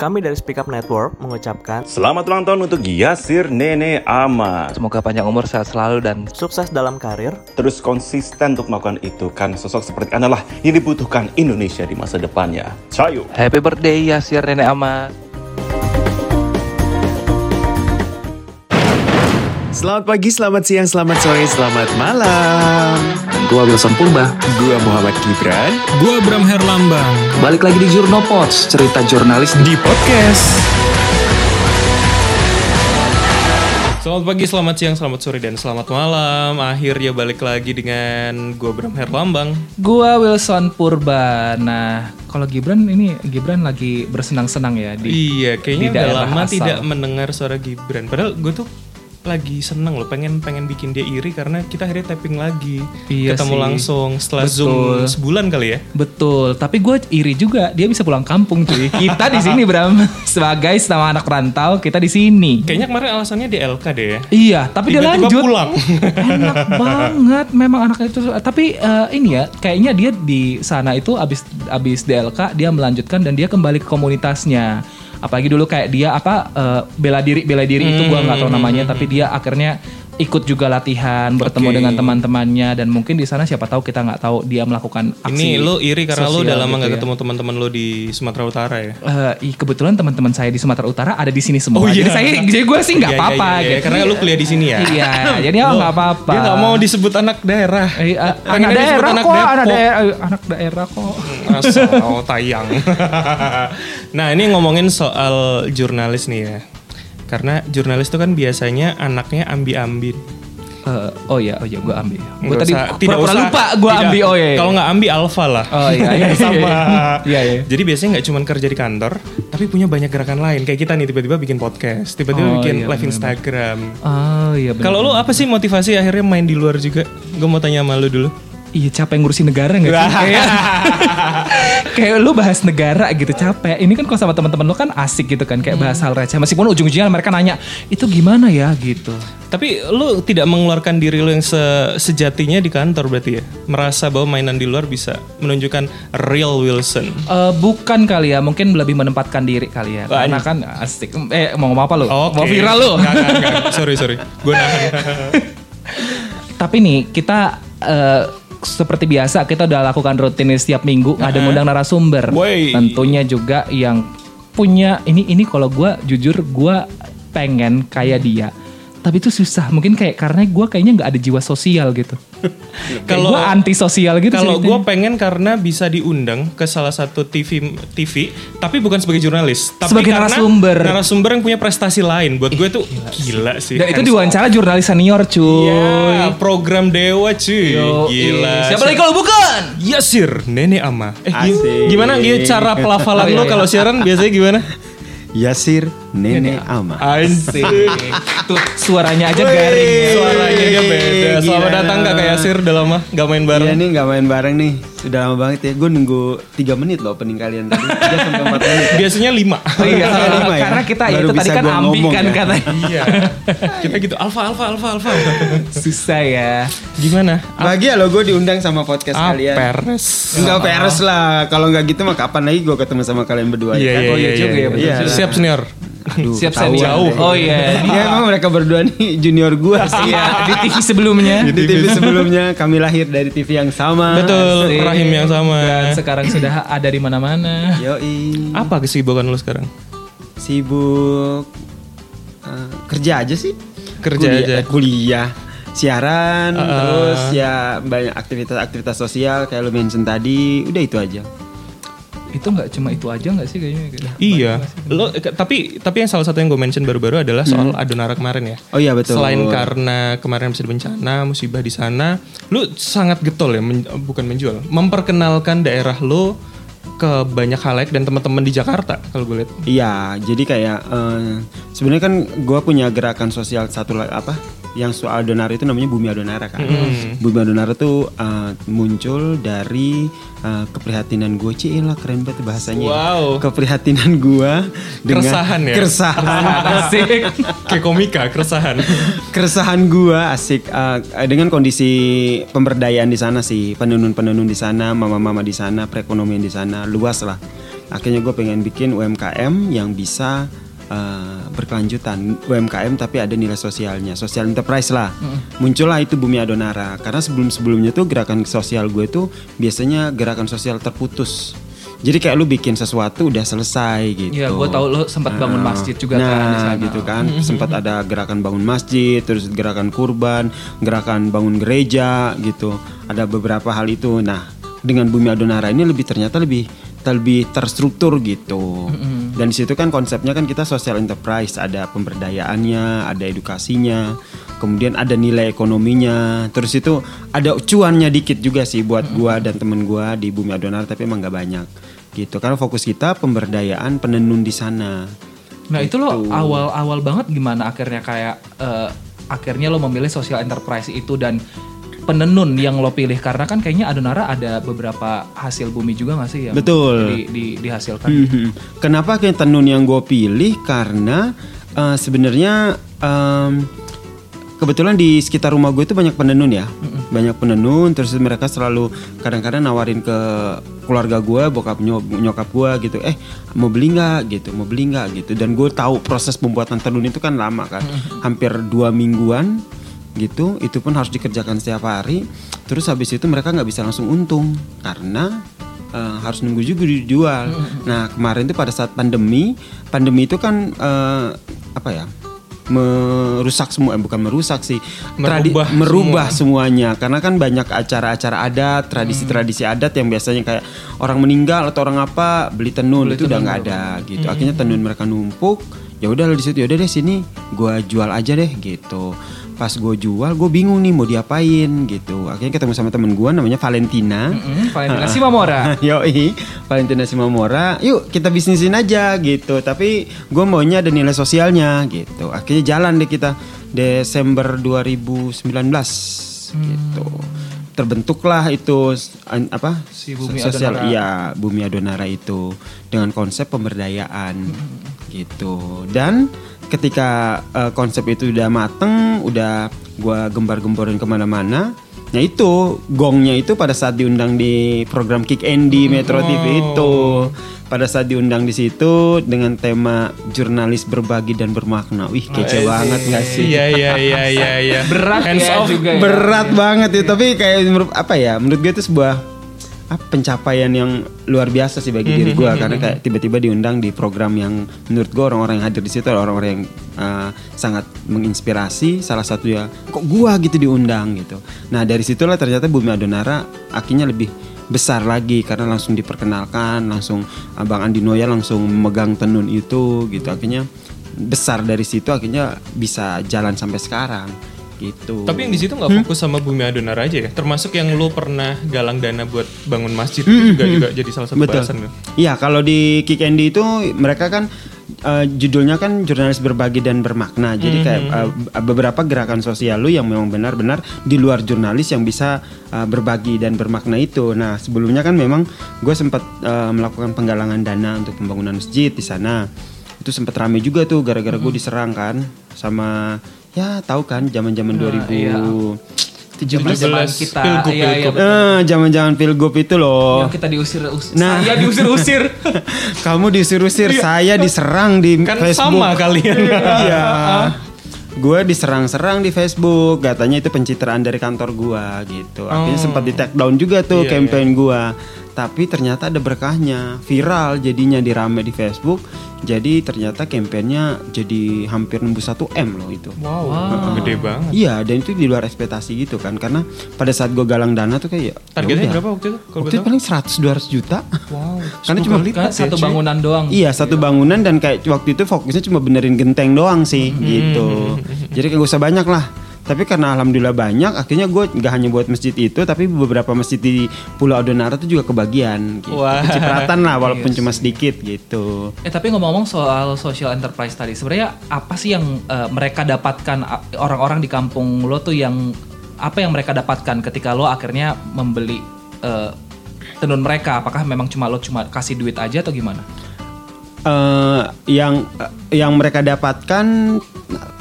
Kami dari Speak Up Network mengucapkan Selamat ulang tahun untuk Yasir Nene Ahmad. Semoga panjang umur, sehat selalu, dan sukses dalam karir, Terus konsisten untuk melakukan itu karena sosok seperti Anda lah yang dibutuhkan Indonesia di masa depannya. Cayo. happy birthday Yasir Nenek Ahmad. Selamat pagi, selamat siang, selamat sore, selamat malam. Gua Wilson Purba. Gua Muhammad Gibran Gua Bram Herlambang. Balik lagi di Jurnopods, cerita jurnalis di podcast. Selamat pagi, selamat siang, selamat sore, dan selamat malam. Akhirnya balik lagi dengan gua Bram Herlambang. Gua Wilson Purba. Nah, kalau Gibran ini Gibran lagi bersenang-senang ya di Iya, kayaknya di udah lama asal. tidak mendengar suara Gibran. Padahal gue tuh lagi seneng loh, pengen pengen bikin dia iri karena kita akhirnya tapping lagi, Iya ketemu sih. langsung setelah Betul. zoom sebulan kali ya. Betul, tapi gue iri juga dia bisa pulang kampung cuy. Kita di sini Bram sebagai sama anak rantau kita di sini. Kayaknya kemarin alasannya di LK deh ya. Iya, tapi dia Tiba-tiba lanjut. pulang. Enak banget memang anaknya itu. Tapi eh, ini ya, kayaknya dia di sana itu abis abis DLK dia melanjutkan dan dia kembali ke komunitasnya. Apalagi dulu kayak dia apa eh, bela diri bela diri itu gua nggak tahu namanya, tapi dia akhirnya ikut juga latihan bertemu Oke. dengan teman-temannya dan mungkin di sana siapa tahu kita nggak tahu dia melakukan aksi Ini lo iri karena lo udah lama gitu gak ya. ketemu teman-teman lo di Sumatera Utara ya. Eh, ih, kebetulan teman-teman saya di Sumatera Utara ada di sini semua. Oh, iya. Jadi saya jadi gue sih nggak Iya, iya, apa-apa iya, iya. gitu. Karena lo kuliah di sini ya. Iya, jadi oh nggak apa-apa. Dia gak mau disebut anak daerah. Eh, Pengennya anak daerah anak kok, anak daerah, eh, anak daerah kok. Asal oh, tayang. nah ini ngomongin soal jurnalis nih ya. Karena jurnalis itu kan biasanya anaknya ambi-ambi. Eh, oh iya, oh iya, gue ambil. Gue Nggak tadi usah- tidak usah- lupa gue tidak. ambil. Oh iya. iya. Kalau nggak ambi alfa lah. Oh iya, iya, iya. sama. Iya, iya. Jadi biasanya nggak cuma kerja di kantor, tapi punya banyak gerakan lain. Kayak kita nih tiba-tiba bikin podcast, tiba-tiba Oh, bikin iya, live bener-bener. Instagram. Oh iya. bener. Kalau lo apa sih motivasi akhirnya main di luar juga? Gue mau tanya sama lo dulu. Iya capek ngurusin negara nggak sih? kayak, kayak lu bahas negara gitu capek. Ini kan kalau sama teman-teman lu kan asik gitu kan kayak bahas hal receh. Meskipun ujung-ujungnya mereka nanya itu gimana ya gitu. Tapi lu tidak mengeluarkan diri lu yang se- sejatinya di kantor berarti ya? Merasa bahwa mainan di luar bisa menunjukkan real Wilson. Eh, bukan kali ya, mungkin lebih menempatkan diri kali ya. Wah, Karena kan asik. Eh mau ngomong apa lu? Oke. Mau viral lu? Nggak, nggak, nggak. Sorry, sorry. Gue nahan. Tapi nih kita eh, seperti biasa kita udah lakukan rutin setiap minggu ada ngundang narasumber. Woi. Tentunya juga yang punya ini ini kalau gua jujur gua pengen kayak dia. Tapi itu susah. Mungkin kayak karena gua kayaknya nggak ada jiwa sosial gitu. Kalau- anti sosial gitu. Kalau gue pengen karena bisa diundang ke salah satu TV TV, tapi bukan sebagai jurnalis, tapi Sebagai karena narasumber. narasumber yang punya prestasi lain. Buat gue tuh gila, sih. dan itu diwawancara jurnalis senior cuy. Iya, program dewa cuy. Yo, gila. Siapa lagi kalau bukan? Yasir, Nenek Ama. Eh, Asik. gimana gitu cara pelafalan Oh, iya, lo iya. kalau siaran biasanya gimana? Yasir Nene Ama. Anjir. Tuh suaranya aja garing. ya. Suaranya dia beda. Gila. Selamat datang Kak Yasir, udah lama gak main Iya bareng. nih nggak main bareng nih. Sudah lama banget ya. Gue nunggu 3 menit loh opening kalian tadi. Dia sampai 4 menit. Biasanya lima. Oh iya, Sampai lima ya? karena kita Baru itu tadi bisa kan ambi ngomong kan ya. katanya. Iya. Kita gitu alfa alfa alfa alfa. Susah ya. Gimana? Bahagia loh gue diundang sama podcast Ah, kalian. peres. Enggak peres lah. Kalau nggak gitu mah kapan lagi gue ketemu sama kalian berdua Iya, ya iya, kan? iya, juga iya, ya, betul iya. juga. Siap senior. Aduh, Siap senior. deh. Oh iya. Iya emang mereka berdua nih junior gue sih. Iya, di TV sebelumnya. Di TV sebelumnya kami lahir dari TV yang sama. Betul, Asik. rahim yang sama. Dan sekarang sudah ada di mana-mana. Yoi. Apa kesibukan lu sekarang? Sibuk eh, kerja aja sih. Kerja Kuliah- aja. Kuliah, siaran, Uh-uh. terus ya banyak aktivitas-aktivitas sosial kayak lu mention tadi. Udah itu aja. Itu nggak cuma itu aja nggak sih kayaknya? gitu? Iya. Lo eh, tapi tapi yang salah satu yang gue mention baru-baru adalah soal Adonara kemarin ya. Oh iya betul. Selain karena kemarin bisa bencana, musibah di sana, lu sangat getol ya, men- bukan menjual, memperkenalkan daerah lu ke banyak halayak dan teman-teman di Jakarta kalau gue lihat. Iya, jadi kayak eh, sebenarnya kan gue punya gerakan sosial satu apa yang soal Adonara itu namanya Bumi Adonara kan. Bumi Adonara tuh eh, muncul dari eh, keprihatinan gue, lah keren banget bahasanya. Wow. Keprihatinan gue dengan Keresahan ya? Keresahan. Asik. Kayak komika, keresahan. keresahan gua asik eh, dengan kondisi pemberdayaan di sana sih penenun-penenun di sana mama-mama di sana perekonomian di sana luas lah akhirnya gue pengen bikin UMKM yang bisa eh, berkelanjutan UMKM tapi ada nilai sosialnya sosial enterprise lah muncullah itu Bumi Adonara karena sebelum sebelumnya tuh gerakan sosial gue tuh biasanya gerakan sosial terputus jadi kayak lu bikin sesuatu udah selesai gitu. Iya, gue tahu lo sempat bangun Ah, masjid juga nah, kan sana. gitu kan. Sempat ada gerakan bangun masjid, terus gerakan kurban, gerakan bangun gereja gitu. Ada beberapa hal itu. Nah, dengan Bumi Adonara ini lebih ternyata lebih lebih terstruktur gitu. Dan di situ kan konsepnya kan kita social enterprise, ada pemberdayaannya, ada edukasinya, kemudian ada nilai ekonominya. Terus itu ada cuannya dikit juga sih buat gua dan temen gua di Bumi Adonara tapi emang nggak banyak gitu. Karena fokus kita pemberdayaan penenun di sana. Nah itu lo Gitu. awal-awal banget gimana akhirnya kayak eh, akhirnya lo memilih social enterprise itu dan penenun yang lo pilih karena kan kayaknya Adonara ada beberapa hasil bumi juga gak sih yang Betul. di, di- dihasilkan. Mhm. Kenapa kayak tenun yang gue pilih? Karena eh, sebenarnya em, kebetulan di sekitar rumah gue itu banyak penenun ya, banyak penenun. Terus mereka selalu kadang-kadang nawarin ke keluarga gue, bokap nyok- nyokap gue gitu, eh mau beli nggak gitu, mau beli nggak gitu. Dan gue tahu proses pembuatan tenun itu kan lama kan, hampir dua mingguan gitu. Itu pun harus dikerjakan setiap hari. Terus habis itu mereka nggak bisa langsung untung karena eh, harus nunggu juga dijual. Nah kemarin itu pada saat pandemi, pandemi itu kan eh, apa ya? merusak semua, eh, bukan merusak sih, tradi- Merubah merubah semuanya. Karena kan banyak acara-acara adat, tradisi-tradisi adat yang biasanya kayak orang meninggal atau orang apa beli tenun itu udah nggak ada gitu. Akhirnya tenun mereka numpuk. Ya udah di situ, ya udah deh sini, gua jual aja deh gitu. Pas gue jual, gue bingung nih mau diapain gitu. Akhirnya ketemu sama temen gue namanya Valentina. Mm, Valentina Simamora. Yoi, Valentina Simamora. Yuk kita bisnisin aja gitu. Tapi gue maunya ada nilai sosialnya gitu. Akhirnya jalan deh kita Desember 2019 gitu. Terbentuklah itu an- apa? Si Bumi sosial Adonara. iya Bumi Adonara itu dengan konsep pemberdayaan gitu. Dan ketika eh, konsep itu udah mateng, udah gua gembar-gemborin ke mana-mana. Nah itu gongnya itu pada saat diundang di program Kick Andy Metro TV itu pada saat diundang di situ dengan tema jurnalis berbagi dan bermakna. Wih kece banget gak sih? Iya iya iya iya iya. Berat Hands ya off. juga ya. Berat banget ya, tapi kayak menurut apa ya? Menurut gue itu sebuah apa, pencapaian yang luar biasa sih bagi diri gue karena kayak tiba-tiba diundang di program yang menurut gue orang-orang yang hadir di situ adalah orang-orang yang uh, sangat menginspirasi. Salah satu ya kok gua gitu diundang gitu. Nah dari situlah ternyata Bumi Adonara akhirnya lebih besar lagi karena langsung diperkenalkan, langsung Abang Andi Noya langsung memegang tenun itu gitu. Akhirnya besar dari situ akhirnya bisa jalan sampai sekarang gitu. Tapi yang di situ nggak fokus sama Bumi Adonara aja ya. Termasuk yang lu pernah galang dana buat bangun masjid itu juga juga jadi salah satu Betul. bahasan kan. Iya, kalau di Kick Andy itu mereka kan eh, judulnya kan jurnalis berbagi dan bermakna. Jadi kayak eh, beberapa gerakan sosial lu yang memang benar-benar di luar jurnalis yang bisa eh, berbagi dan bermakna itu. Nah, sebelumnya kan memang gue sempat eh, melakukan penggalangan dana untuk pembangunan masjid di sana. Itu sempat rame juga tuh gara-gara gue diserang kan sama ya tahu kan zaman-zaman 2000 iya. 17 Zaman kita Pilgub, iya, iya, pilgub. Eh, zaman-zaman pilgub itu loh. Yang kita diusir usir. Nah. Saya diusir-usir. Kamu diusir-usir, saya diserang di Kan Facebook. sama kalian. Iya. Gue diserang-serang di Facebook, katanya itu pencitraan dari kantor gua gitu. Akhirnya Oh. sempat di take down juga tuh Iya, campaign gua. Tapi ternyata ada berkahnya, viral jadinya dirame di Facebook. Jadi ternyata kampanyenya jadi hampir nembus 1 M loh itu. Wow, gede banget. Iya, dan itu di luar ekspektasi gitu kan. Karena pada saat gue galang dana tuh kayak ya Targetnya berapa waktu itu? Kalau Waktu itu paling 100 200 juta. Wow. Karena cuma Kan satu bangunan doang. Iya satu bangunan dan kayak waktu itu fokusnya cuma benerin genteng doang sih gitu. Jadi kayak gak usah banyak lah. Tapi karena alhamdulillah banyak, akhirnya gue nggak hanya buat masjid itu, tapi beberapa masjid di Pulau Adonara tuh juga kebagian. Gitu. Wah. Kecipratan lah, walaupun cuma sedikit gitu. Eh tapi ngomong-ngomong soal social enterprise tadi, sebenarnya apa sih yang eh, mereka dapatkan orang-orang di kampung lo tuh yang apa yang mereka dapatkan ketika lo akhirnya membeli eh, tenun mereka? Apakah memang cuma lo cuma kasih duit aja atau gimana? Eh, yang yang mereka dapatkan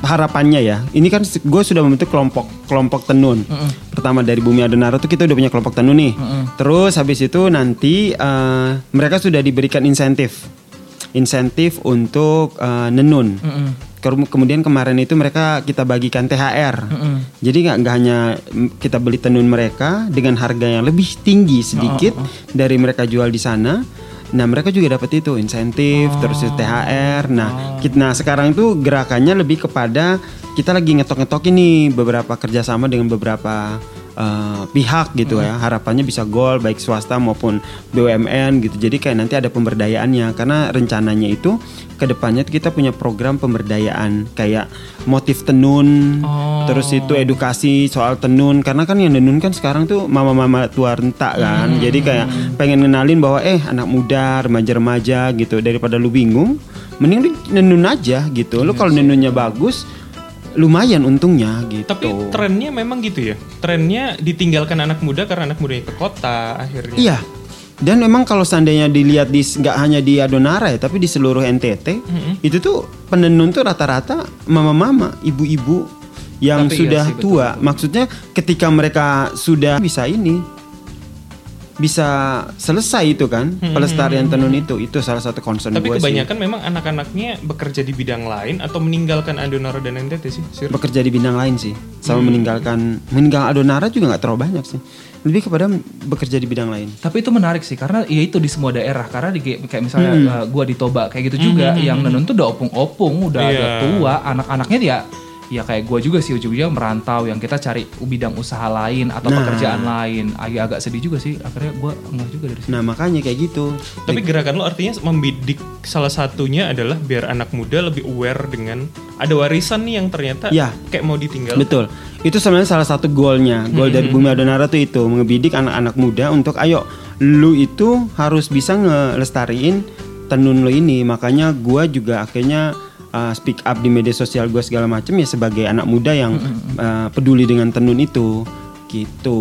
harapannya ya. Ini kan gue sudah membentuk kelompok kelompok tenun. Pertama dari Bumi Adonara tuh kita udah punya kelompok tenun nih. Terus habis itu nanti eh, mereka sudah diberikan insentif, insentif untuk eh, nenun. Kem- Kemudian kemarin itu mereka kita bagikan THR. Jadi nggak nggak hanya mm, kita beli tenun mereka dengan harga yang lebih tinggi sedikit dari mereka jual di sana. Nah mereka juga dapat itu insentif terus itu THR. Nah kita nah sekarang itu gerakannya lebih kepada kita lagi ngetok-ngetok ini beberapa kerjasama dengan beberapa eh, pihak gitu ya. Harapannya bisa goal baik swasta maupun BUMN gitu. Jadi kayak nanti ada pemberdayaannya karena rencananya itu ke depannya kita punya program pemberdayaan kayak motif tenun, terus itu edukasi soal tenun karena kan yang tenun kan sekarang tuh mama-mama tua renta kan. Jadi kayak pengen ngenalin bahwa eh anak muda, remaja-remaja gitu daripada lu bingung, mending lu nenun aja gitu. Lu kalau nenunnya bagus lumayan untungnya gitu. Tapi trennya memang gitu ya. Trennya ditinggalkan anak muda karena anak mudanya ke kota akhirnya. Iya. Dan memang kalau seandainya dilihat di nggak hanya di Adonara ya, tapi di seluruh NTT, itu tuh penenun tuh rata-rata mama-mama, ibu-ibu yang Tapi iya sudah sih, betul, tua. Maksudnya ketika mereka sudah bisa ini bisa selesai itu kan pelestarian tenun itu itu salah satu concern Tapi gue sih kebanyakan memang anak-anaknya bekerja di bidang lain atau meninggalkan Adonara dan NTT sih. Sir. bekerja di bidang lain sih sama Hmm. meninggalkan meninggal Adonara juga nggak terlalu banyak sih lebih kepada bekerja di bidang lain Tapi itu menarik sih karena ya itu di semua daerah karena di kayak misalnya Hmm. uh, gua di Toba kayak gitu juga yang nenun tuh udah opung-opung udah Iya. agak tua anak-anaknya dia ya kayak gua juga sih ujung-ujungnya merantau yang kita cari bidang usaha lain atau Nah. pekerjaan lain agak-agak sedih juga sih akhirnya gua enggak juga dari sini. nah makanya kayak gitu Tapi gerakan lo artinya membidik salah satunya adalah biar anak muda lebih aware dengan ada warisan nih yang ternyata Ya. kayak mau ditinggal. Betul. Itu sebenarnya salah satu goalnya. Goal dari Bumi Adonara tuh itu mengebidik anak-anak muda untuk ayo lu itu harus bisa ngelestariin tenun lo ini. Makanya gua juga akhirnya uh, speak up di media sosial gua segala macam ya sebagai anak muda yang uh, peduli dengan tenun itu. Gitu.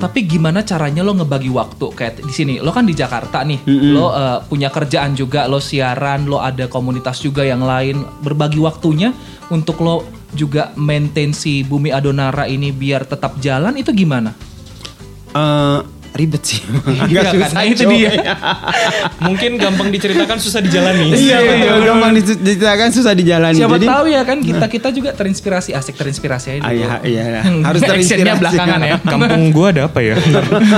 Tapi gimana caranya lo ngebagi waktu kayak di sini? Lo kan di Jakarta nih, Mm-mm. lo uh, punya kerjaan juga, lo siaran, lo ada komunitas juga yang lain. Berbagi waktunya untuk lo juga maintain si Bumi Adonara ini biar tetap jalan itu gimana? Uh, ribet sih. Iya Agak kan, susah itu dia. Mungkin gampang diceritakan susah dijalani. Iya, iya, gampang dic- diceritakan susah dijalani. Siapa Jadi tahu ya kan kita kita juga terinspirasi asik terinspirasi aja. Ah, dulu. iya, iya, Actionnya harus terinspirasi. belakangan ya. Kampung gua ada apa ya?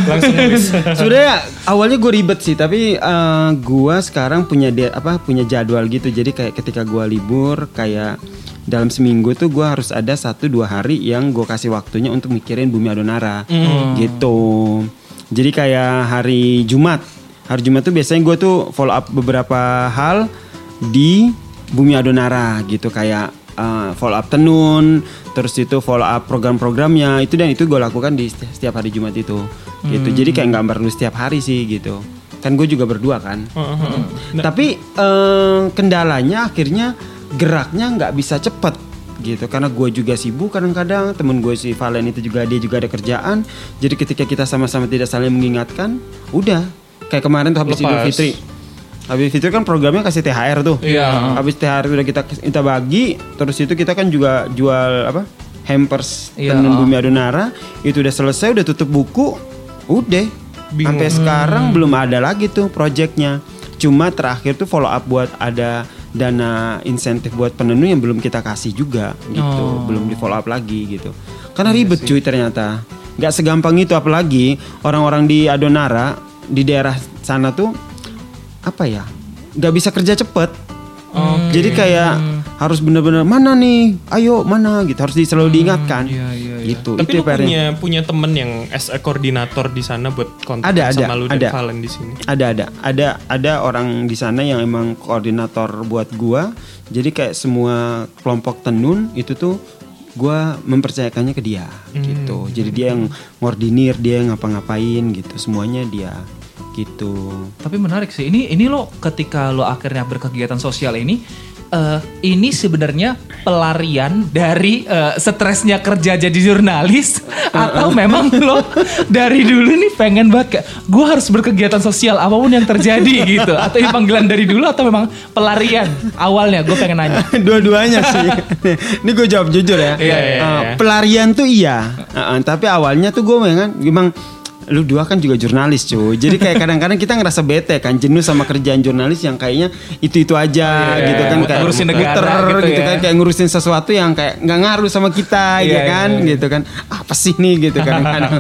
Langsung nulis. Sebenarnya awalnya gue ribet sih, tapi eh, gua sekarang punya de- apa punya jadwal gitu. Jadi kayak ketika gua libur, kayak dalam seminggu tuh gua harus ada satu dua hari yang gue kasih waktunya untuk mikirin Bumi Adonara, gitu. Jadi kayak hari Jumat, hari Jumat tuh biasanya gue tuh follow up beberapa hal di Bumi Adonara gitu kayak uh, follow up tenun, terus itu follow up program-programnya itu dan itu gue lakukan di seti- setiap hari Jumat itu, gitu. Jadi kayak nggak perlu setiap hari sih gitu. Kan gue juga berdua kan. Tapi eh, kendalanya akhirnya geraknya nggak bisa cepet gitu karena gue juga sibuk kadang-kadang temen gue si Valen itu juga dia juga ada kerjaan jadi ketika kita sama-sama tidak saling mengingatkan udah kayak kemarin tuh habis Idul Lepas. Fitri habis Fitri kan programnya kasih THR tuh Iya. habis THR udah kita kita bagi terus itu kita kan juga jual apa hampers Iya. tenun bumi Adonara itu udah selesai udah tutup buku udah Bingung. sampai sekarang belum ada lagi tuh projectnya cuma terakhir tuh follow up buat ada dana insentif buat penenun yang belum kita kasih juga gitu. Oh. belum di follow up lagi gitu. Karena ribet cuy ternyata. Nggak segampang itu apalagi orang-orang di Adonara di daerah sana tuh apa ya nggak bisa kerja cepet. Jadi kayak harus bener-bener mana nih? Ayo mana? Gitu. Harus selalu diingatkan. iya, iya, iya. gitu. Tapi itu lu punya punya temen yang as a koordinator di sana buat kontak Ada, ada, sama lu dan ada. Valen di sini. ada ada. Ada ada orang di sana yang emang koordinator buat gua. Jadi kayak semua kelompok tenun itu tuh gua mempercayakannya ke dia gitu. Jadi dia yang ngordinir dia yang ngapa-ngapain gitu. Semuanya dia gitu. Tapi menarik sih. Ini ini lo ketika lo akhirnya berkegiatan sosial ini eh, ini sebenarnya pelarian dari eh, stresnya kerja jadi jurnalis atau memang lo dari dulu nih pengen banget kayak gue harus berkegiatan sosial apa pun yang terjadi gitu atau ini panggilan dari dulu atau memang pelarian awalnya gue pengen nanya Dua-duanya sih. Ini gue jawab jujur ya. Iya, iya, Eh, iya. pelarian tuh iya. Eh, eh, tapi awalnya tuh gue memang memang lu dua kan juga jurnalis cuy. Jadi kayak kadang-kadang kita ngerasa bete kan jenuh sama kerjaan jurnalis yang kayaknya itu-itu aja Iya, gitu kan kayak ngurusin negara muter gitu gitu, ya. kan kayak ngurusin sesuatu yang kayak nggak ngaruh sama kita Iya, ya kan iya, iya. gitu kan. Apa sih nih gitu kadang-kadang.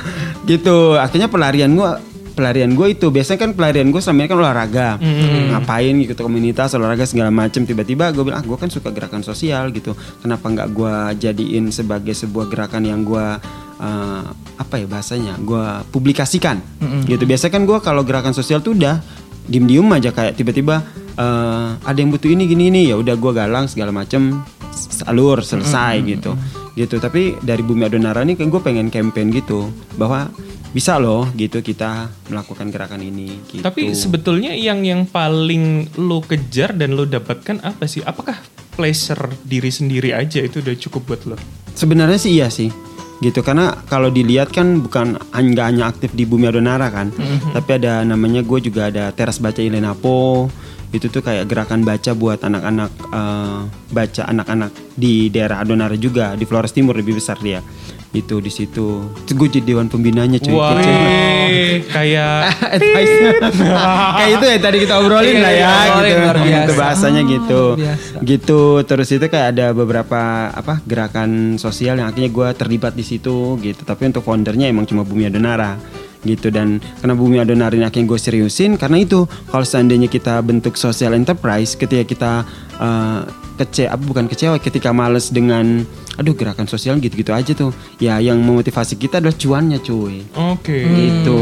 gitu. Akhirnya pelarian gue pelarian gue itu biasanya kan pelarian gue selama ini kan olahraga ngapain gitu komunitas olahraga segala macem tiba-tiba gue bilang ah gue kan suka gerakan sosial gitu kenapa nggak gue jadiin sebagai sebuah gerakan yang gue eh, apa ya bahasanya gue publikasikan. Gitu. Biasanya kan gue kalau gerakan sosial tuh udah diem-diem aja kayak tiba-tiba eh, ada yang butuh ini gini ini. Ya udah gue galang segala macem salur selesai gitu. Gitu. Tapi dari Bumi Adonara nih kan gue pengen campaign gitu bahwa bisa loh gitu kita melakukan gerakan ini gitu. Tapi sebetulnya yang yang paling lo kejar dan lo dapatkan apa sih? Apakah pleasure diri sendiri aja itu udah cukup buat lo? sebenarnya sih iya sih gitu karena kalau dilihat kan bukan nggak hanya aktif di Bumi Adonara kan tapi ada namanya gue juga ada teras baca Ilenapo itu tuh kayak gerakan baca buat anak-anak eh, baca anak-anak di daerah Adonara juga di Flores Timur lebih besar dia. Itu di situ. Gue jadi dewan pembinanya cuy. Kece. kayak kayak itu ya tadi kita obrolin Iya, lah iya, ya obrolin, gitu. luar biasa. gitu bahasanya gitu. biasa. gitu. Terus itu kayak ada beberapa apa gerakan sosial yang akhirnya gue terlibat di situ gitu. Tapi untuk foundernya emang cuma Bumi Adonara gitu. Dan karena Bumi Adonara ini akhirnya gue seriusin karena itu kalau seandainya kita bentuk social enterprise ketika kita eh, kece apa bukan kecewa ketika males dengan aduh gerakan sosial gitu-gitu aja tuh. Ya yang memotivasi kita adalah cuannya cuy. Oke. gitu.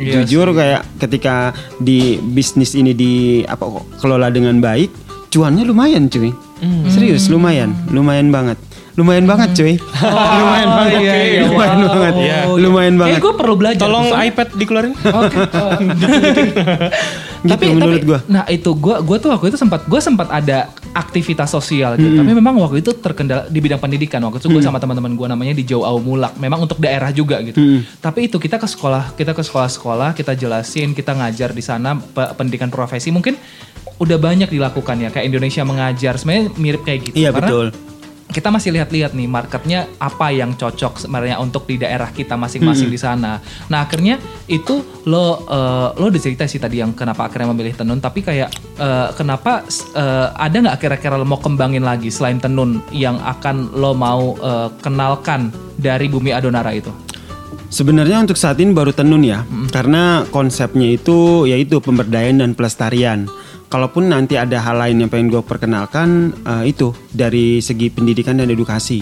Iya jujur kayak ketika di bisnis ini di apa kelola dengan baik cuannya lumayan cuy. Hmm. serius lumayan. Lumayan banget lumayan banget cuy lumayan banget iya, iya. lumayan Wow. banget Iya. lumayan banget Kayak gue perlu belajar. Tolong Soalnya- iPad dikeluarin. Oke. oh. gitu menurut gua Nah itu gue gua tuh waktu itu sempat gue sempat ada aktivitas sosial gitu. Tapi memang waktu itu terkendala di bidang pendidikan. Waktu itu gue sama teman-teman gue namanya di Jauh Mulak. Memang untuk daerah juga gitu. Tapi itu kita ke sekolah, kita ke sekolah-sekolah, kita jelasin, kita ngajar di sana pe- pendidikan profesi. Mungkin udah banyak dilakukan ya kayak Indonesia mengajar. Sebenarnya mirip kayak gitu. iya Karena betul kita masih lihat-lihat nih marketnya apa yang cocok sebenarnya untuk di daerah kita masing-masing di sana. Nah akhirnya itu lo eh, lo udah cerita sih tadi yang kenapa akhirnya memilih tenun, tapi kayak eh, kenapa eh, ada nggak kira-kira lo mau kembangin lagi selain tenun yang akan lo mau eh, kenalkan dari bumi Adonara itu? Sebenarnya untuk saat ini baru tenun ya, karena konsepnya itu yaitu pemberdayaan dan pelestarian. Kalaupun nanti ada hal lain yang pengen gue perkenalkan, eh, itu dari segi pendidikan dan edukasi,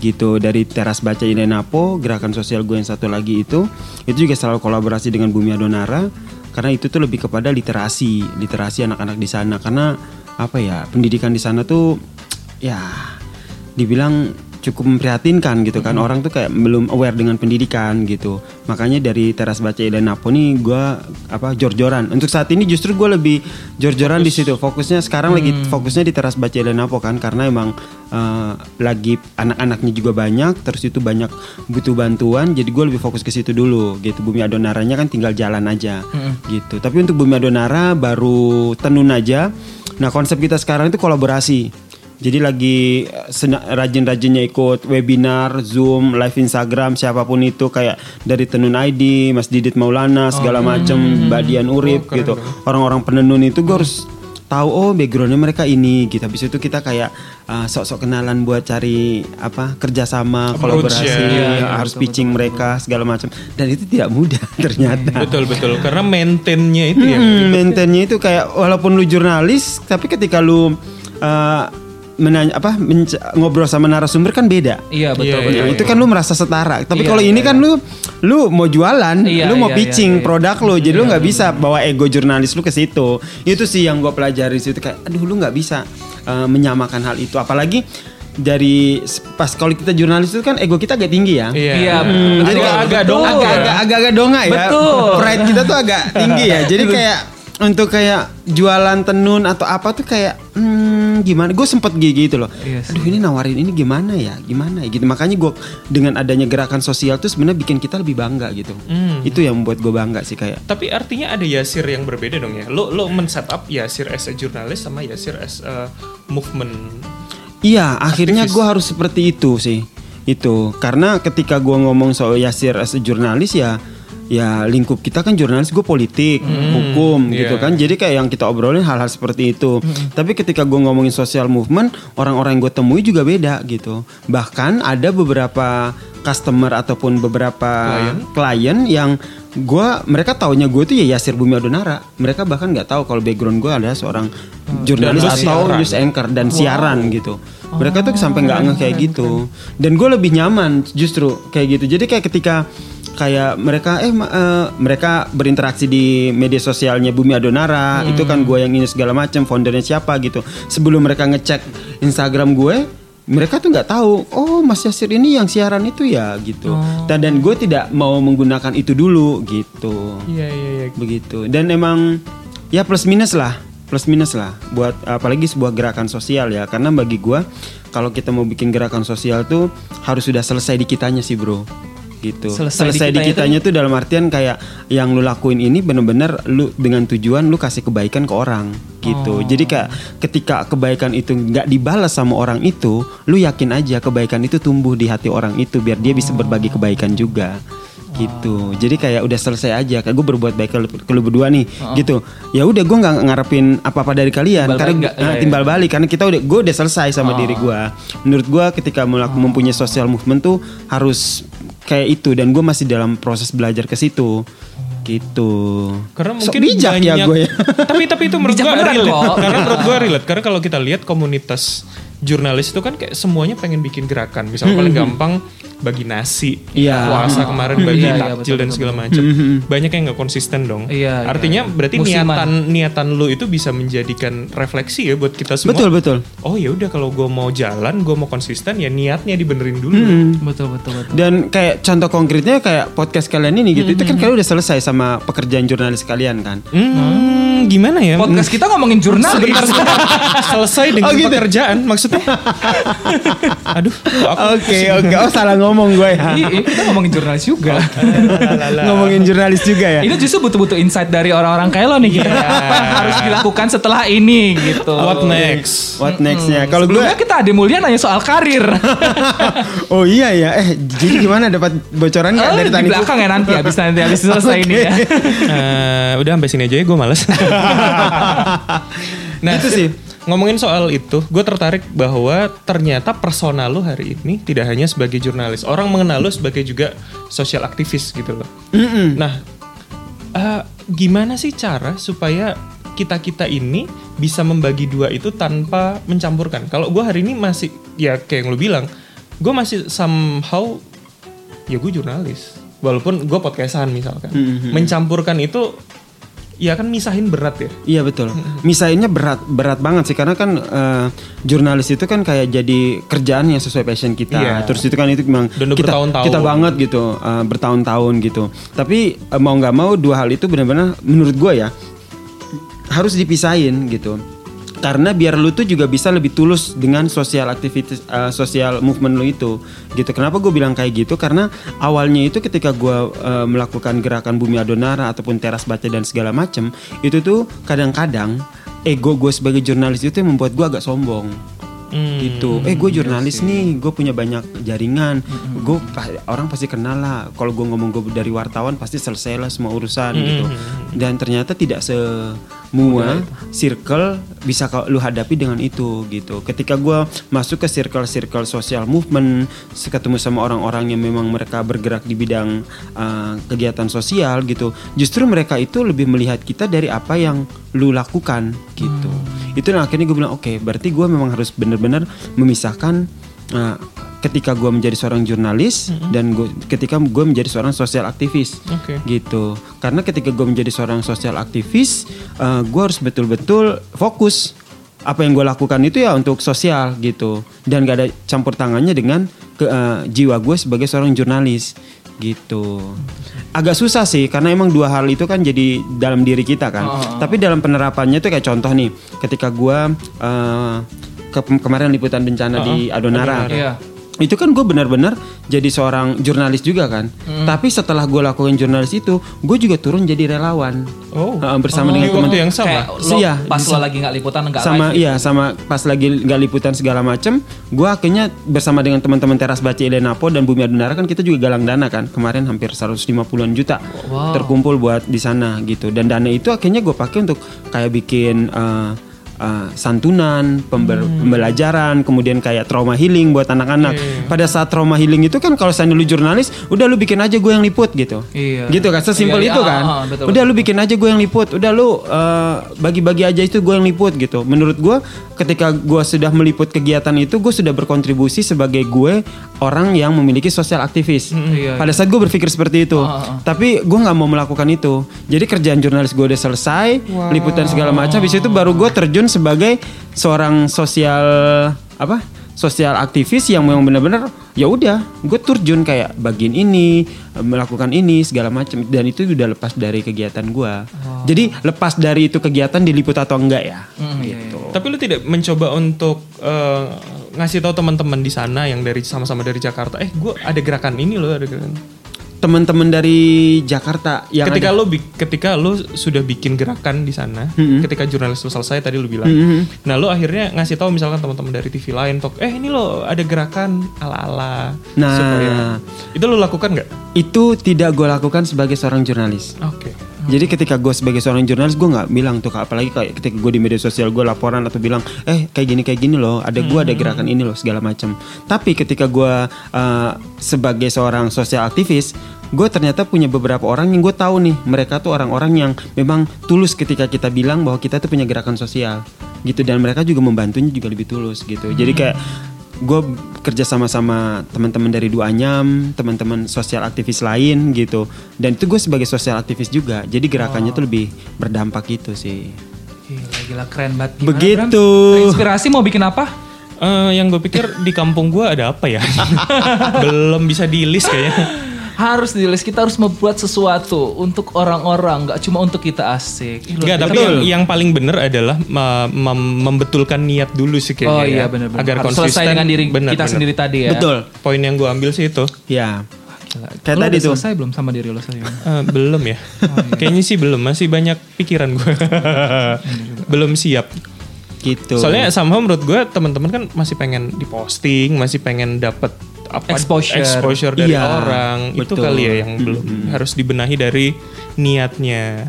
gitu. Dari teras baca Inenapo, gerakan sosial gue yang satu lagi itu, itu juga selalu kolaborasi dengan Bumi Adonara, karena itu tuh lebih kepada literasi, literasi anak-anak di sana. Karena apa ya, pendidikan di sana tuh, ya dibilang cukup memprihatinkan gitu kan. Orang tuh kayak belum aware dengan pendidikan gitu. Makanya dari teras baca dan Napo nih gue apa jor-joran. Untuk saat ini justru gue lebih jor-joran di situ. Fokusnya sekarang lagi fokusnya di teras baca dan Napo kan. Karena emang eh, lagi anak-anaknya juga banyak terus itu banyak butuh bantuan jadi gue lebih fokus ke situ dulu gitu. Bumi adonaranya kan tinggal jalan aja gitu. Tapi untuk bumi adonara baru tenun aja. Nah konsep kita sekarang itu kolaborasi jadi lagi eh, rajin-rajinnya ikut webinar, Zoom, live Instagram, siapa pun itu kayak dari Tenun ID, Mas Didit Maulana, segala macem, Mbak Dian Urip gitu. Orang-orang penenun itu gue harus tahu oh backgroundnya mereka ini gitu. Habis itu kita kayak uh, sok-sok kenalan buat cari apa kerjasama, Approach, kolaborasi, ya. harus pitching mereka segala macam. Dan itu tidak mudah ternyata. betul betul karena maintainnya itu ya. Hmm, maintainnya itu kayak walaupun lu jurnalis, tapi ketika lu uh, menanya apa menc- ngobrol sama narasumber kan beda. Iya betul Iya, betul. Nah, itu kan lu merasa setara. Tapi Iya, kalau ini iya, kan lu lu mau jualan, Iya, lu mau iya, pitching iya, iya. produk lu, jadi lu nggak bisa bawa ego jurnalis lu ke situ. Itu sih yang gua pelajari di situ kayak, aduh lu nggak bisa uh, menyamakan hal itu. Apalagi dari pas kalau kita jurnalis itu kan ego kita agak tinggi ya. Iya. Iya, Hmm, betul. jadi Betul, agak betul. dong agak-agak agak-agak donga ya. Betul. Pride kita tuh agak tinggi ya. Jadi kayak untuk kayak jualan tenun atau apa tuh kayak hmm, hmm, gimana gue sempet gigi gitu loh Iya sih. aduh ini nawarin ini gimana ya gimana ya gitu makanya gue dengan adanya gerakan sosial tuh sebenarnya bikin kita lebih bangga gitu Hmm. itu yang membuat gue bangga sih kayak Tapi artinya ada Yasir yang berbeda dong ya. Lo lo men-setup Yasir as a jurnalis sama Yasir as a movement. Iya, akhirnya gue harus seperti itu sih. Itu karena ketika gue ngomong soal Yasir as a jurnalis ya, ya lingkup kita kan jurnalis gue politik, hukum iya. gitu kan. Jadi kayak yang kita obrolin hal-hal seperti itu. Tapi ketika gue ngomongin social movement, orang-orang yang gue temui juga beda gitu. Bahkan ada beberapa customer ataupun beberapa klien, yang gue mereka taunya gue tuh ya Yasir Bumi Adonara. Mereka bahkan nggak tahu kalau background gue adalah seorang jurnalis Dan lu atau siaran. news anchor dan siaran gitu. Mereka tuh sampai nggak ngeh kayak gitu. Dan gue lebih nyaman justru kayak gitu. Jadi kayak ketika kayak mereka eh eh, mereka berinteraksi di media sosialnya Bumi Adonara. Itu kan gue yang ini segala macam foundernya siapa gitu. Sebelum mereka ngecek Instagram gue mereka tuh nggak tahu oh Mas Yasir ini yang siaran itu ya gitu. Dan dan gue tidak mau menggunakan itu dulu gitu. Iya iya iya. begitu. Dan emang ya plus minus lah plus minus lah buat apalagi sebuah gerakan sosial ya. Karena bagi gua kalau kita mau bikin gerakan sosial tuh harus sudah selesai di kitanya sih bro gitu. Selesai selesai, di kitanya tuh dalam artian kayak yang lu lakuin ini bener-bener lu dengan tujuan lu kasih kebaikan ke orang gitu. Jadi kayak ketika kebaikan itu nggak dibalas sama orang itu lu yakin aja kebaikan itu tumbuh di hati orang itu biar dia bisa berbagi kebaikan juga gitu. Jadi kayak udah selesai aja. Kayak gue berbuat baik ke, ke lu berdua nih gitu. Ya udah gue nggak ngarepin apa apa dari kalian. Timbal karena balik nggak? eh, Iya, iya. timbal balik. Karena kita udah gue udah selesai sama diri gue menurut gue ketika melak- mempunyai social movement tuh harus kayak itu. Dan gue masih dalam proses belajar ke situ. Gitu. Karena mungkin bijak banyak, ya gue ya. Tapi tapi itu menurut gue relate. kok. Karena menurut gue relate. Karena kalau kita lihat komunitas jurnalis itu kan kayak semuanya pengen bikin gerakan. Misalnya paling gampang bagi nasi, Iya. puasa kemarin bagi Iya, iya, takjil betul, dan segala macam. Banyak yang nggak konsisten dong. Iya, iya, Artinya iya. berarti Musiman. niatan niatan lu itu bisa menjadikan refleksi ya buat kita semua. betul betul Oh ya udah kalau gue mau jalan, gue mau konsisten ya niatnya dibenerin dulu. Betul betul betul. dan kayak contoh konkretnya kayak podcast kalian ini gitu itu kan kalian udah selesai sama pekerjaan jurnalis kalian kan Hmm, gimana ya? Podcast kita ngomongin jurnal. Sebentar, sebentar. Selesai dengan Oh, gitu. pekerjaan maksudnya. Aduh, Oke oke oh salah ngomong gue ya Iya, kita ngomongin jurnalis juga. ngomongin jurnalis juga ya Ini justru butuh-butuh insight dari orang-orang kayak lo nih. Apa yang harus dilakukan setelah ini gitu. What next? what nextnya kalau gue Sebelumnya kita ada Mulia nanya soal karir. oh iya ya eh jadi gimana dapat bocoran Oh, dari di tadi belakang ya nanti habis nanti habis selesai ini ya. Eh, udah sampai sini aja ya, gue males. nah, Gitu sih. Ngomongin soal itu, gue tertarik bahwa ternyata personal lo hari ini tidak hanya sebagai jurnalis, orang mengenal lo sebagai juga sosial aktivis gitu loh. Nah, eh, gimana sih cara supaya kita kita ini bisa membagi dua itu tanpa mencampurkan? Kalau gue hari ini masih ya kayak yang lo bilang, gue masih somehow ya gue jurnalis, walaupun gue podcastan misalkan, mencampurkan itu ya kan misahin berat ya. Iya betul. Misalnya berat berat banget sih karena kan eh, jurnalis itu kan kayak jadi kerjaan yang sesuai passion kita. Iya. Terus itu kan itu memang Dan kita kita banget gitu eh, bertahun-tahun gitu. Tapi eh, mau nggak mau dua hal itu benar-benar menurut gue ya harus dipisahin gitu. Karena biar lu tuh juga bisa lebih tulus dengan sosial aktivitas eh, sosial movement lu itu gitu. Kenapa gue bilang kayak gitu? Karena awalnya itu ketika gue eh, melakukan gerakan Bumi Adonara ataupun teras baca dan segala macem itu tuh kadang-kadang ego gue sebagai jurnalis itu yang membuat gue agak sombong Hmm, gitu. Eh gue jurnalis nih, gue punya banyak jaringan. Gue orang pasti kenal lah. Kalau gue ngomong gue dari wartawan pasti selesai lah semua urusan gitu. Dan ternyata tidak semua circle bisa lu hadapi dengan itu gitu. Ketika gue masuk ke circle-circle social movement, ketemu sama orang-orang yang memang mereka bergerak di bidang uh, kegiatan sosial gitu. Justru mereka itu lebih melihat kita dari apa yang lu lakukan gitu. Itu yang akhirnya gue bilang oke, berarti gue memang harus benar-benar memisahkan uh, ketika gue menjadi seorang jurnalis dan gue ketika gue menjadi seorang sosial aktivis. Oke. gitu. Karena ketika gue menjadi seorang sosial aktivis, uh, gue harus betul-betul fokus apa yang gue lakukan itu ya untuk sosial gitu. Dan gak ada campur tangannya dengan ke, uh, jiwa gue sebagai seorang jurnalis gitu agak susah sih karena emang dua hal itu kan jadi dalam diri kita kan tapi dalam penerapannya tuh kayak contoh nih ketika gue uh, ke- kemarin liputan bencana di Adonara. Adonara. Iya. Itu kan gue benar-benar jadi seorang jurnalis juga kan. Hmm. Tapi setelah gue lakukan jurnalis itu, gue juga turun jadi relawan. Oh. Uh, bersama Di dengan teman yang sama. Kayak lo Iya, pas lo lagi nggak liputan nggak sama live gitu. iya sama pas lagi nggak liputan segala macem gue akhirnya bersama dengan teman-teman teras baca Elenapo dan Bumi Adunara kan kita juga galang dana kan kemarin hampir 150-an juta Wow. terkumpul buat di sana gitu dan dana itu akhirnya gue pakai untuk kayak bikin eh, eh, santunan pember- Hmm. pembelajaran kemudian kayak trauma healing buat anak-anak. Pada saat trauma healing itu kan kalau saya lu jurnalis udah lu bikin aja gue yang liput gitu. Iya. gitu kan sesimpel Iya, itu iya, kan. Ah, ah, betul, udah lu bikin aja gue yang liput udah lu eh, bagi-bagi aja itu gue yang liput gitu. Menurut gue ketika gue sudah meliput kegiatan itu gue sudah berkontribusi sebagai gue orang yang memiliki sosial aktivis. Iya, pada saat gue berpikir seperti itu. Ah, ah, tapi gue nggak mau melakukan itu. Jadi kerjaan jurnalis gue udah selesai liputan segala macam habis itu baru gue terjun sebagai seorang sosial apa sosial aktivis yang memang benar-benar ya udah gue terjun kayak bagian ini melakukan ini segala macam dan itu udah lepas dari kegiatan gue jadi lepas dari itu kegiatan diliput atau enggak ya Hmm, iya, iya. Tapi lu tidak mencoba untuk eh, ngasih tahu teman-teman di sana yang dari sama-sama dari Jakarta, eh gue ada gerakan ini loh, ada gerakan. Teman-teman dari Jakarta yang ketika ada- bi- ketika lu sudah bikin gerakan di sana, Mm-hmm. ketika jurnalis lu selesai tadi lu bilang, nah lu akhirnya ngasih tahu misalkan teman-teman dari TV lain, tok, eh ini lo ada gerakan ala-ala, Nah. supaya itu lu lakukan nggak? itu tidak gue lakukan sebagai seorang jurnalis Oke. Jadi ketika gue sebagai seorang jurnalis gue nggak bilang tuh apalagi kayak ketika gue di media sosial gue laporan atau bilang eh kayak gini kayak gini loh ada gue ada gerakan ini loh segala macam. Tapi ketika gue uh, sebagai seorang sosial aktivis gue ternyata punya beberapa orang yang gue tahu nih. Mereka tuh orang-orang yang memang tulus ketika kita bilang bahwa kita tuh punya gerakan sosial gitu. Dan mereka juga membantunya juga lebih tulus gitu. Jadi kayak gue kerja sama sama teman-teman dari Duanyam, teman-teman sosial aktivis lain gitu. Dan itu gue sebagai sosial aktivis juga. Jadi gerakannya tuh lebih berdampak gitu sih. Gila, gila keren banget. Gimana, Begitu. Bram? Inspirasi mau bikin apa? Eh, yang gue pikir di kampung gua ada apa ya? Belum bisa di list kayaknya. Harus di list kita harus membuat sesuatu untuk orang-orang, nggak cuma untuk kita asik. Enggak, biasa. tapi yang, yang paling bener adalah me- mem- membetulkan niat dulu sih kayaknya. Oh ya. iya benar-benar. Agar Harus konsisten. selesai dengan diri Bener, kita bener. sendiri tadi ya. Betul. Poin yang gue ambil sih itu. Ya. Gila. Kayak Lo tadi udah tuh. selesai belum sama diri lo saya? Eh, belum ya. Kayaknya sih belum, masih banyak pikiran gue. belum siap. Gitu. Soalnya sama menurut gue teman-teman kan masih pengen diposting, masih pengen dapat apa Exposure. exposure dari Iya, orang. Itu betul. kali ya yang belum harus dibenahi dari niatnya.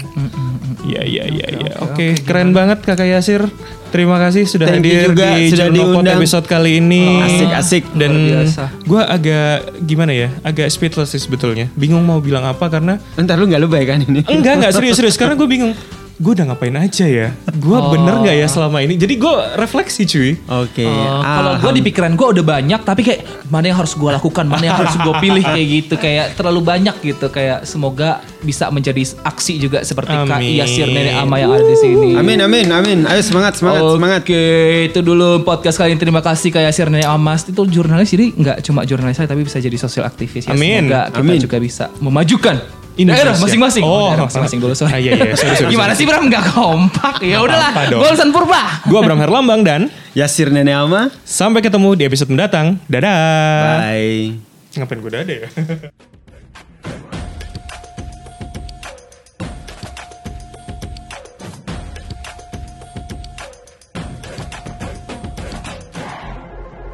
Iya iya iya iya. Oke, keren banget Kakak Yasir. Terima kasih sudah Thank hadir juga, di sudah Journal Pod diundang. episode kali ini. Asik-asik. Dan Luar biasa. gue agak gimana ya, agak speechless sih sebetulnya. Bingung mau bilang apa karena Entar lu nggak lebay kan ini? Enggak, enggak serius-serius. Karena gue bingung. Gue udah ngapain aja ya? Gue bener nggak ya selama ini? Jadi gue refleksi cuy. Oke. Oh, kalau gue di pikiran gue udah banyak tapi kayak mana yang harus gue lakukan mana yang harus gue pilih kayak gitu kayak terlalu banyak gitu kayak semoga bisa menjadi aksi juga seperti Kak Amin. Yasir Nenek Ama yang ada di sini. Amin amin amin. Ayo semangat semangat Oke, semangat. itu dulu podcast kali ini. Terima kasih kayak Yasir Nenek Amas. Itu jurnalis jadi nggak cuma jurnalis saja tapi bisa jadi sosial aktivis ya. Amin. Semoga kita Amin. juga bisa memajukan Indonesia. daerah masing-masing. Oh. daerah masing-masing dulu sorry. Ah, iya, iya. Sorry, sorry, Gimana sorry. sih Bram nggak kompak? Ya udahlah. Gue Ulsan Purba. Gue Abraham Herlambang dan Yasir Nenek Ama. sampai ketemu di episode mendatang. Dadah. Bye. Ngapain gue dadah ya?